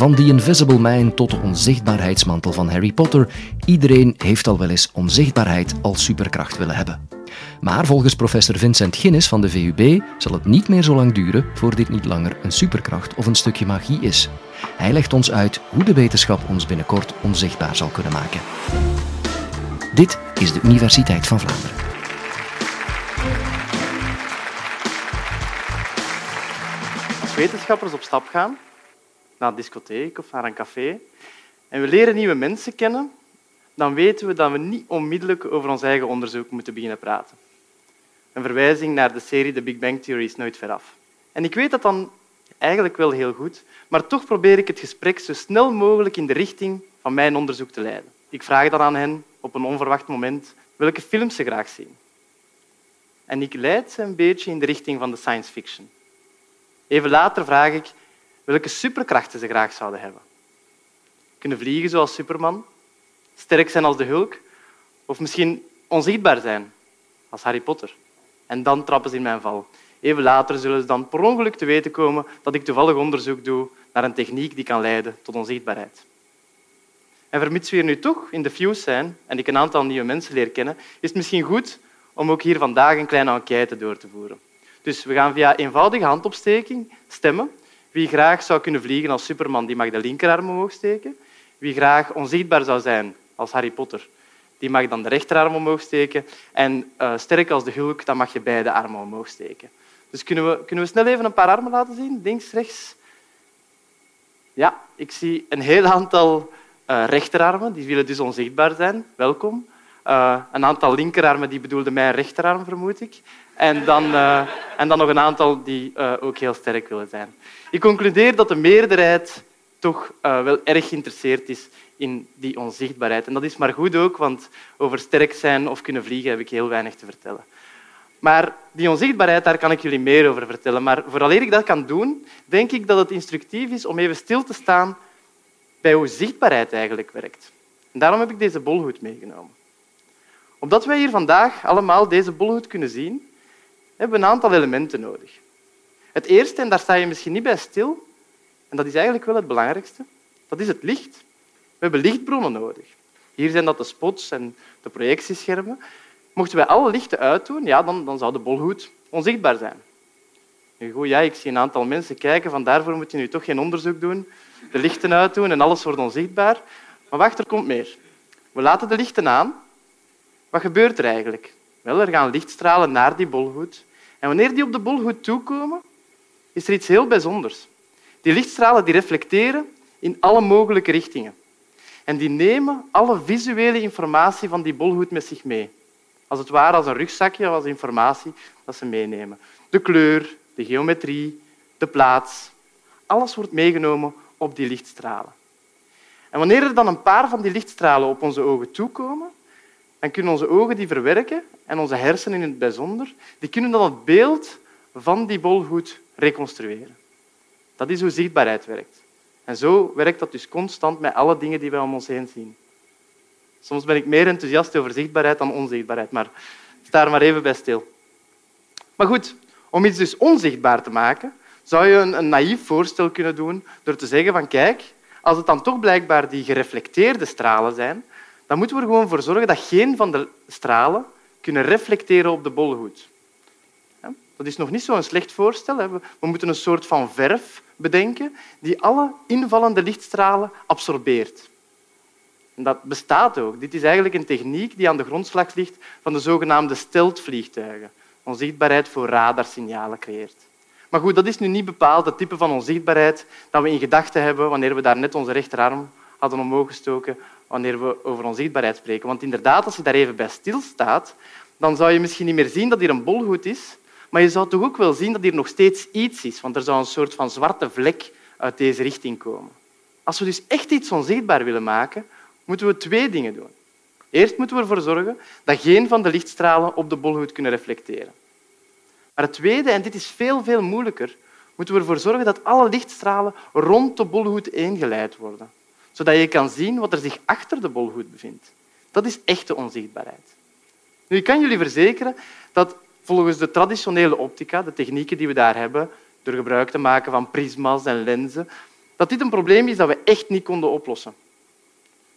Van The Invisible Man tot de onzichtbaarheidsmantel van Harry Potter, iedereen heeft al wel eens onzichtbaarheid als superkracht willen hebben. Maar volgens professor Vincent Ginnis van de VUB zal het niet meer zo lang duren voor dit niet langer een superkracht of een stukje magie is. Hij legt ons uit hoe de wetenschap ons binnenkort onzichtbaar zal kunnen maken. Dit is de Universiteit van Vlaanderen. Als wetenschappers op stap gaan, naar een discotheek of naar een café, en we leren nieuwe mensen kennen, dan weten we dat we niet onmiddellijk over ons eigen onderzoek moeten beginnen praten. Een verwijzing naar de serie The Big Bang Theory is nooit veraf. En ik weet dat dan eigenlijk wel heel goed, maar toch probeer ik het gesprek zo snel mogelijk in de richting van mijn onderzoek te leiden. Ik vraag dan aan hen op een onverwacht moment welke films ze graag zien. En ik leid ze een beetje in de richting van de science fiction. Even later vraag ik welke superkrachten ze graag zouden hebben. Kunnen vliegen zoals Superman, sterk zijn als de Hulk of misschien onzichtbaar zijn als Harry Potter. En dan trappen ze in mijn val. Even later zullen ze dan per ongeluk te weten komen dat ik toevallig onderzoek doe naar een techniek die kan leiden tot onzichtbaarheid. En vermits we hier nu toch in de fuse zijn en ik een aantal nieuwe mensen leer kennen, is het misschien goed om ook hier vandaag een kleine enquête door te voeren. Dus we gaan via eenvoudige handopsteking stemmen. Wie graag zou kunnen vliegen als Superman, die mag de linkerarm omhoog steken. Wie graag onzichtbaar zou zijn als Harry Potter, die mag dan de rechterarm omhoog steken. En uh, sterk als de Hulk, dan mag je beide armen omhoog steken. Dus kunnen we, kunnen we snel even een paar armen laten zien? Links, rechts. Ja, ik zie een heel aantal uh, rechterarmen, die willen dus onzichtbaar zijn. Welkom. Uh, een aantal linkerarmen, die bedoelde mijn rechterarm, vermoed ik. En dan, uh, en dan nog een aantal die ook heel sterk willen zijn. Ik concludeer dat de meerderheid toch wel erg geïnteresseerd is in die onzichtbaarheid. En dat is maar goed ook, want over sterk zijn of kunnen vliegen heb ik heel weinig te vertellen. Maar die onzichtbaarheid, daar kan ik jullie meer over vertellen. Maar vooraleer ik dat kan doen, denk ik dat het instructief is om even stil te staan bij hoe zichtbaarheid eigenlijk werkt. Daarom heb ik deze bolhoed meegenomen. Omdat wij hier vandaag allemaal deze bolhoed kunnen zien, hebben we een aantal elementen nodig. Het eerste, en daar sta je misschien niet bij stil, en dat is eigenlijk wel het belangrijkste, dat is het licht. We hebben lichtbronnen nodig. Hier zijn dat de spots en de projectieschermen. Mochten wij alle lichten uitdoen, ja, dan, dan zou de bolhoed onzichtbaar zijn. Goed, ja, ik zie een aantal mensen kijken, van daarvoor moet je nu toch geen onderzoek doen. De lichten uitdoen en alles wordt onzichtbaar. Maar wacht, er komt meer. We laten de lichten aan. Wat gebeurt er eigenlijk? Wel, er gaan lichtstralen naar die bolhoed. En wanneer die op de bolhoed toekomen, is er iets heel bijzonders. Die lichtstralen die reflecteren in alle mogelijke richtingen. En die nemen alle visuele informatie van die bolhoed met zich mee. Als het ware als een rugzakje als informatie dat ze meenemen. De kleur, de geometrie, de plaats. Alles wordt meegenomen op die lichtstralen. En wanneer er dan een paar van die lichtstralen op onze ogen toekomen, dan kunnen onze ogen die verwerken en onze hersenen in het bijzonder, die kunnen dan het beeld van die bolhoed reconstrueren. Dat is hoe zichtbaarheid werkt. En zo werkt dat dus constant met alle dingen die wij om ons heen zien. Soms ben ik meer enthousiast over zichtbaarheid dan onzichtbaarheid, maar sta er maar even bij stil. Maar goed, om iets dus onzichtbaar te maken, zou je een, een naïef voorstel kunnen doen door te zeggen van kijk, als het dan toch blijkbaar die gereflecteerde stralen zijn, dan moeten we er gewoon voor zorgen dat geen van de stralen kunnen reflecteren op de bolhoed. Dat is nog niet zo'n slecht voorstel. We moeten een soort van verf bedenken die alle invallende lichtstralen absorbeert. En dat bestaat ook. Dit is eigenlijk een techniek die aan de grondslag ligt van de zogenaamde steltvliegtuigen. Onzichtbaarheid voor radarsignalen creëert. Maar goed, dat is nu niet bepaald het type van onzichtbaarheid dat we in gedachten hebben wanneer we daar net onze rechterarm hadden omhoog gestoken wanneer we over onzichtbaarheid spreken. Want inderdaad, als je daar even bij stilstaat, dan zou je misschien niet meer zien dat hier een bolhoed is, maar je zou toch ook wel zien dat hier nog steeds iets is, want er zou een soort van zwarte vlek uit deze richting komen. Als we dus echt iets onzichtbaar willen maken, moeten we twee dingen doen. Eerst moeten we ervoor zorgen dat geen van de lichtstralen op de bolhoed kunnen reflecteren. Maar het tweede, en dit is veel, veel moeilijker, moeten we ervoor zorgen dat alle lichtstralen rond de bolhoed ingeleid worden, zodat je kan zien wat er zich achter de bolhoed bevindt. Dat is echte onzichtbaarheid. Nu, ik kan jullie verzekeren dat volgens de traditionele optica, de technieken die we daar hebben, door gebruik te maken van prisma's en lenzen, dat dit een probleem is dat we echt niet konden oplossen.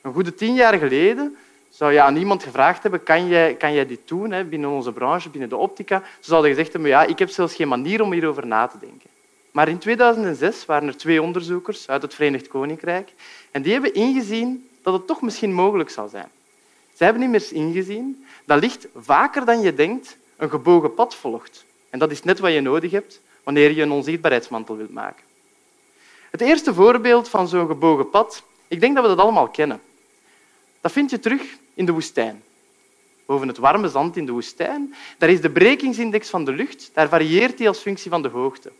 Een goede tien jaar geleden zou je aan iemand gevraagd hebben, kan jij, kan jij dit doen hè, binnen onze branche, binnen de optica? Ze zouden gezegd hebben, ja, ik heb zelfs geen manier om hierover na te denken. Maar in 2006 waren er twee onderzoekers uit het Verenigd Koninkrijk en die hebben ingezien dat het toch misschien mogelijk zou zijn. Ze hebben immers ingezien dat licht vaker dan je denkt een gebogen pad volgt. En dat is net wat je nodig hebt wanneer je een onzichtbaarheidsmantel wilt maken. Het eerste voorbeeld van zo'n gebogen pad, ik denk dat we dat allemaal kennen. Dat vind je terug in de woestijn. Boven het warme zand in de woestijn, daar is de brekingsindex van de lucht, daar varieert die als functie van de hoogte.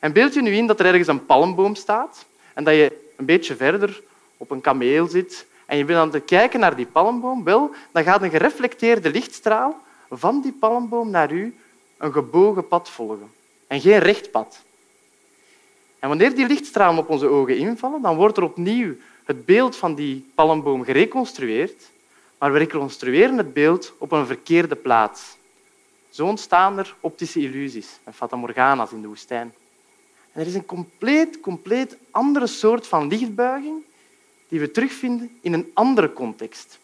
En beeld je nu in dat er ergens een palmboom staat en dat je een beetje verder op een kameel zit en je bent aan het kijken naar die palmboom, wel, dan gaat een gereflecteerde lichtstraal van die palmboom naar u een gebogen pad volgen en geen recht pad. En wanneer die lichtstralen op onze ogen invallen, dan wordt er opnieuw het beeld van die palmboom gereconstrueerd, maar we reconstrueren het beeld op een verkeerde plaats. Zo ontstaan er optische illusies en fatamorgana's in de woestijn. Er is een compleet, compleet andere soort van lichtbuiging die we terugvinden in een andere context.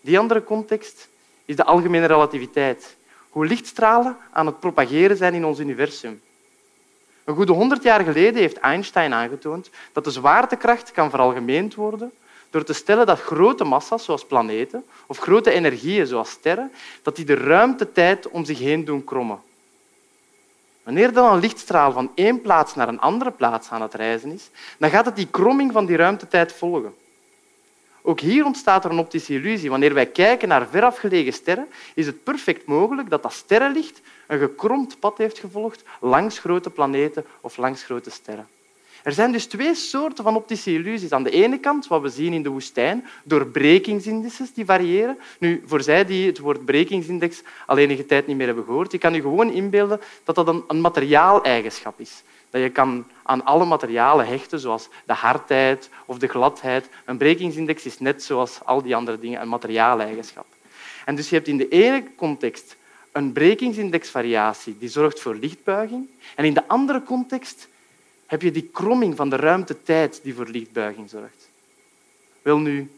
Die andere context is de algemene relativiteit. Hoe lichtstralen aan het propageren zijn in ons universum. Een goede honderd jaar geleden heeft Einstein aangetoond dat de zwaartekracht kan veralgemeend worden door te stellen dat grote massa's, zoals planeten, of grote energieën, zoals sterren, dat die de ruimtetijd om zich heen doen krommen. Wanneer dan een lichtstraal van één plaats naar een andere plaats aan het reizen is, dan gaat het die kromming van die ruimtetijd volgen. Ook hier ontstaat er een optische illusie. Wanneer wij kijken naar verafgelegen sterren, is het perfect mogelijk dat dat sterrenlicht een gekromd pad heeft gevolgd langs grote planeten of langs grote sterren. Er zijn dus twee soorten van optische illusies. Aan de ene kant wat we zien in de woestijn, door brekingsindices die variëren. Nu, voor zij die het woord brekingsindex al enige tijd niet meer hebben gehoord, je kan je gewoon inbeelden dat dat een, een materiaaleigenschap is. Dat je kan aan alle materialen hechten, zoals de hardheid of de gladheid. Een brekingsindex is net zoals al die andere dingen een materiaaleigenschap. En dus je hebt in de ene context een brekingsindexvariatie die zorgt voor lichtbuiging. En in de andere context heb je die kromming van de ruimte-tijd die voor lichtbuiging zorgt. Wel nu,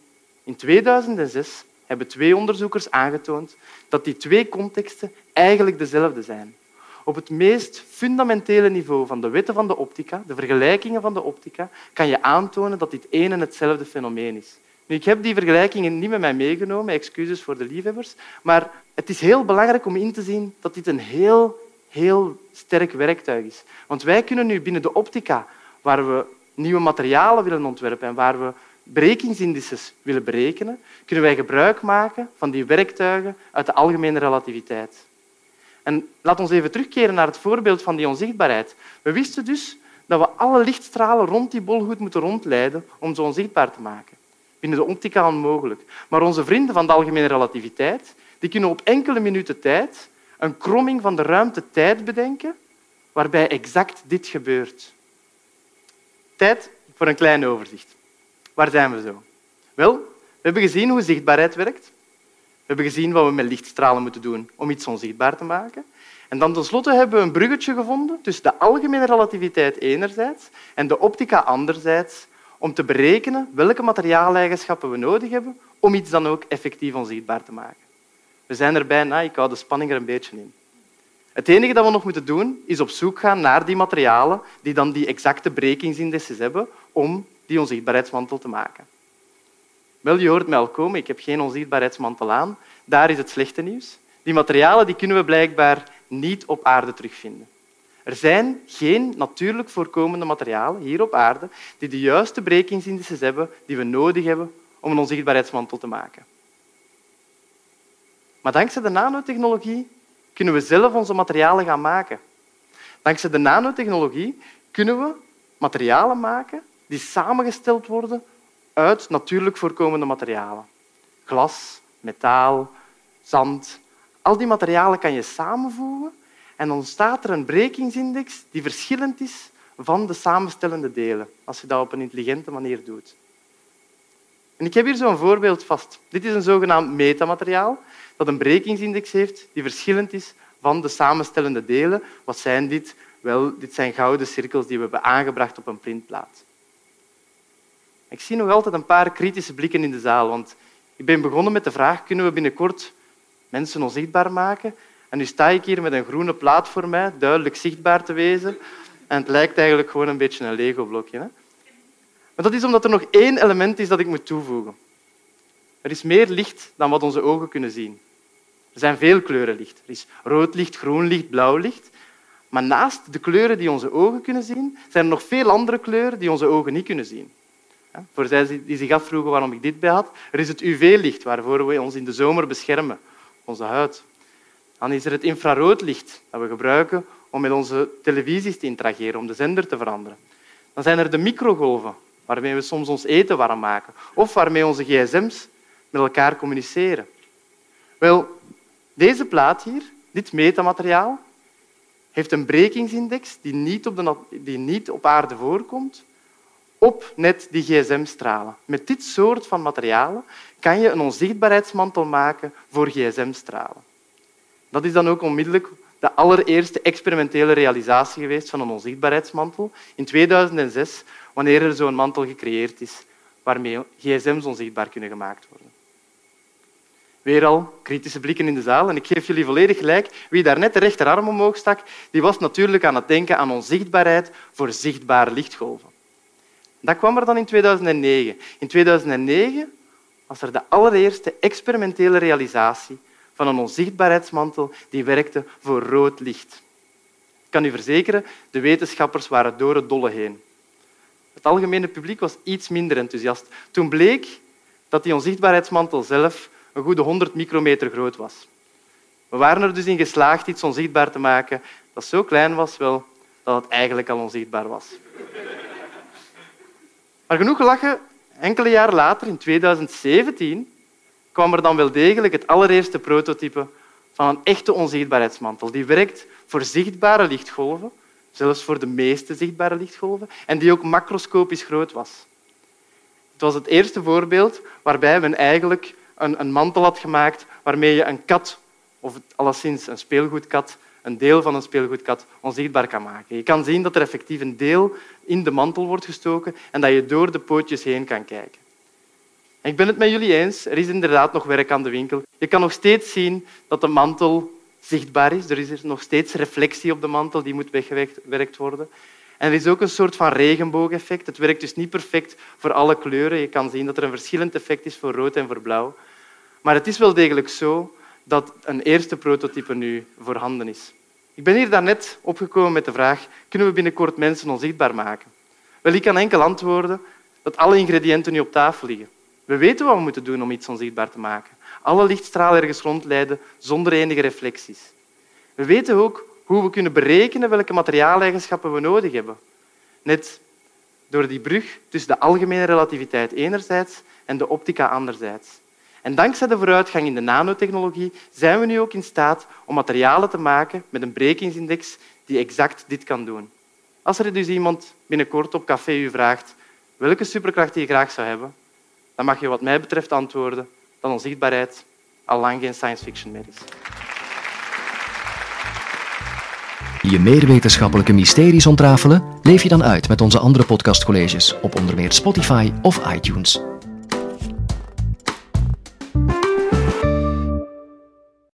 in 2006 hebben twee onderzoekers aangetoond dat die twee contexten eigenlijk dezelfde zijn. Op het meest fundamentele niveau van de wetten van de optica, de vergelijkingen van de optica, kan je aantonen dat dit één en hetzelfde fenomeen is. Nu, ik heb die vergelijkingen niet met mij meegenomen, excuses voor de liefhebbers, maar het is heel belangrijk om in te zien dat dit een heel, heel sterk werktuig is. Want wij kunnen nu binnen de optica, waar we nieuwe materialen willen ontwerpen en waar we brekingsindices willen berekenen, kunnen wij gebruik maken van die werktuigen uit de algemene relativiteit. En laat ons even terugkeren naar het voorbeeld van die onzichtbaarheid. We wisten dus dat we alle lichtstralen rond die bol goed moeten rondleiden om ze onzichtbaar te maken. Binnen de optica onmogelijk. Maar onze vrienden van de algemene relativiteit die kunnen op enkele minuten tijd een kromming van de ruimte-tijd bedenken waarbij exact dit gebeurt. Tijd voor een klein overzicht. Waar zijn we zo? Wel, we hebben gezien hoe zichtbaarheid werkt. We hebben gezien wat we met lichtstralen moeten doen om iets onzichtbaar te maken. En dan tenslotte hebben we een bruggetje gevonden tussen de algemene relativiteit enerzijds en de optica anderzijds om te berekenen welke materiaaleigenschappen we nodig hebben om iets dan ook effectief onzichtbaar te maken. We zijn er bijna, ik hou de spanning er een beetje in. Het enige dat we nog moeten doen, is op zoek gaan naar die materialen die dan die exacte brekingsindices hebben om die onzichtbaarheidsmantel te maken. Wel, je hoort mij al komen, ik heb geen onzichtbaarheidsmantel aan. Daar is het slechte nieuws. Die materialen die kunnen we blijkbaar niet op aarde terugvinden. Er zijn geen natuurlijk voorkomende materialen hier op aarde die de juiste brekingsindices hebben die we nodig hebben om een onzichtbaarheidsmantel te maken. Maar dankzij de nanotechnologie kunnen we zelf onze materialen gaan maken. Dankzij de nanotechnologie kunnen we materialen maken die samengesteld worden uit natuurlijk voorkomende materialen. Glas, metaal, zand. Al die materialen kan je samenvoegen en dan ontstaat er een brekingsindex die verschillend is van de samenstellende delen, als je dat op een intelligente manier doet. En ik heb hier zo'n voorbeeld vast. Dit is een zogenaamd metamateriaal dat een brekingsindex heeft die verschillend is van de samenstellende delen. Wat zijn dit? Wel, dit zijn gouden cirkels die we hebben aangebracht op een printplaat. Ik zie nog altijd een paar kritische blikken in de zaal, want ik ben begonnen met de vraag kunnen we binnenkort mensen onzichtbaar maken? En nu sta ik hier met een groene plaat voor mij, duidelijk zichtbaar te wezen. En het lijkt eigenlijk gewoon een beetje een Lego-blokje. Maar dat is omdat er nog één element is dat ik moet toevoegen. Er is meer licht dan wat onze ogen kunnen zien. Er zijn veel kleuren licht. Er is rood licht, groen licht, blauw licht. Maar naast de kleuren die onze ogen kunnen zien, zijn er nog veel andere kleuren die onze ogen niet kunnen zien. Voor zij die zich afvroegen waarom ik dit bij had, er is het UV-licht waarvoor we ons in de zomer beschermen, onze huid. Dan is er het infraroodlicht dat we gebruiken om met onze televisies te interageren, om de zender te veranderen. Dan zijn er de microgolven, waarmee we soms ons eten warm maken, of waarmee onze gsm's met elkaar communiceren. Wel, deze plaat hier, dit metamateriaal, heeft een brekingsindex die niet op, de, die niet op aarde voorkomt, op net die gsm-stralen. Met dit soort van materialen kan je een onzichtbaarheidsmantel maken voor gsm-stralen. Dat is dan ook onmiddellijk de allereerste experimentele realisatie geweest van een onzichtbaarheidsmantel in 2006, wanneer er zo'n mantel gecreëerd is waarmee gsm's onzichtbaar kunnen gemaakt worden. Weer al kritische blikken in de zaal. En ik geef jullie volledig gelijk. Wie daar net de rechterarm omhoog stak, die was natuurlijk aan het denken aan onzichtbaarheid voor zichtbare lichtgolven. Dat kwam er dan in 2009. In 2009 was er de allereerste experimentele realisatie van een onzichtbaarheidsmantel die werkte voor rood licht. Ik kan u verzekeren, de wetenschappers waren door het dolle heen. Het algemene publiek was iets minder enthousiast. Toen bleek dat die onzichtbaarheidsmantel zelf een goede 100 micrometer groot was. We waren er dus in geslaagd iets onzichtbaar te maken dat zo klein was wel, dat het eigenlijk al onzichtbaar was. Maar genoeg gelachen, enkele jaren later, in 2017, kwam er dan wel degelijk het allereerste prototype van een echte onzichtbaarheidsmantel. Die werkt voor zichtbare lichtgolven, zelfs voor de meeste zichtbare lichtgolven, en die ook macroscopisch groot was. Het was het eerste voorbeeld waarbij men eigenlijk een, een mantel had gemaakt waarmee je een kat, of alleszins een speelgoedkat, een deel van een speelgoedkat onzichtbaar kan maken. Je kan zien dat er effectief een deel in de mantel wordt gestoken en dat je door de pootjes heen kan kijken. Ik ben het met jullie eens, er is inderdaad nog werk aan de winkel. Je kan nog steeds zien dat de mantel zichtbaar is. Er is nog steeds reflectie op de mantel, die moet weggewerkt worden. En er is ook een soort van regenboogeffect. Het werkt dus niet perfect voor alle kleuren. Je kan zien dat er een verschillend effect is voor rood en voor blauw. Maar het is wel degelijk zo dat een eerste prototype nu voorhanden is. Ik ben hier daarnet opgekomen met de vraag kunnen we binnenkort mensen onzichtbaar maken? Wel, ik kan enkel antwoorden dat alle ingrediënten nu op tafel liggen. We weten wat we moeten doen om iets onzichtbaar te maken. Alle lichtstralen ergens rondleiden zonder enige reflecties. We weten ook hoe we kunnen berekenen welke materiaaleigenschappen we nodig hebben. Net door die brug tussen de algemene relativiteit enerzijds en de optica anderzijds. En dankzij de vooruitgang in de nanotechnologie zijn we nu ook in staat om materialen te maken met een brekingsindex die exact dit kan doen. Als er dus iemand binnenkort op café u vraagt welke superkracht je graag zou hebben, dan mag je wat mij betreft antwoorden dat onzichtbaarheid al lang geen science fiction meer is. Je meer wetenschappelijke mysteries ontrafelen? Leef je dan uit met onze andere podcastcolleges op onder meer Spotify of iTunes.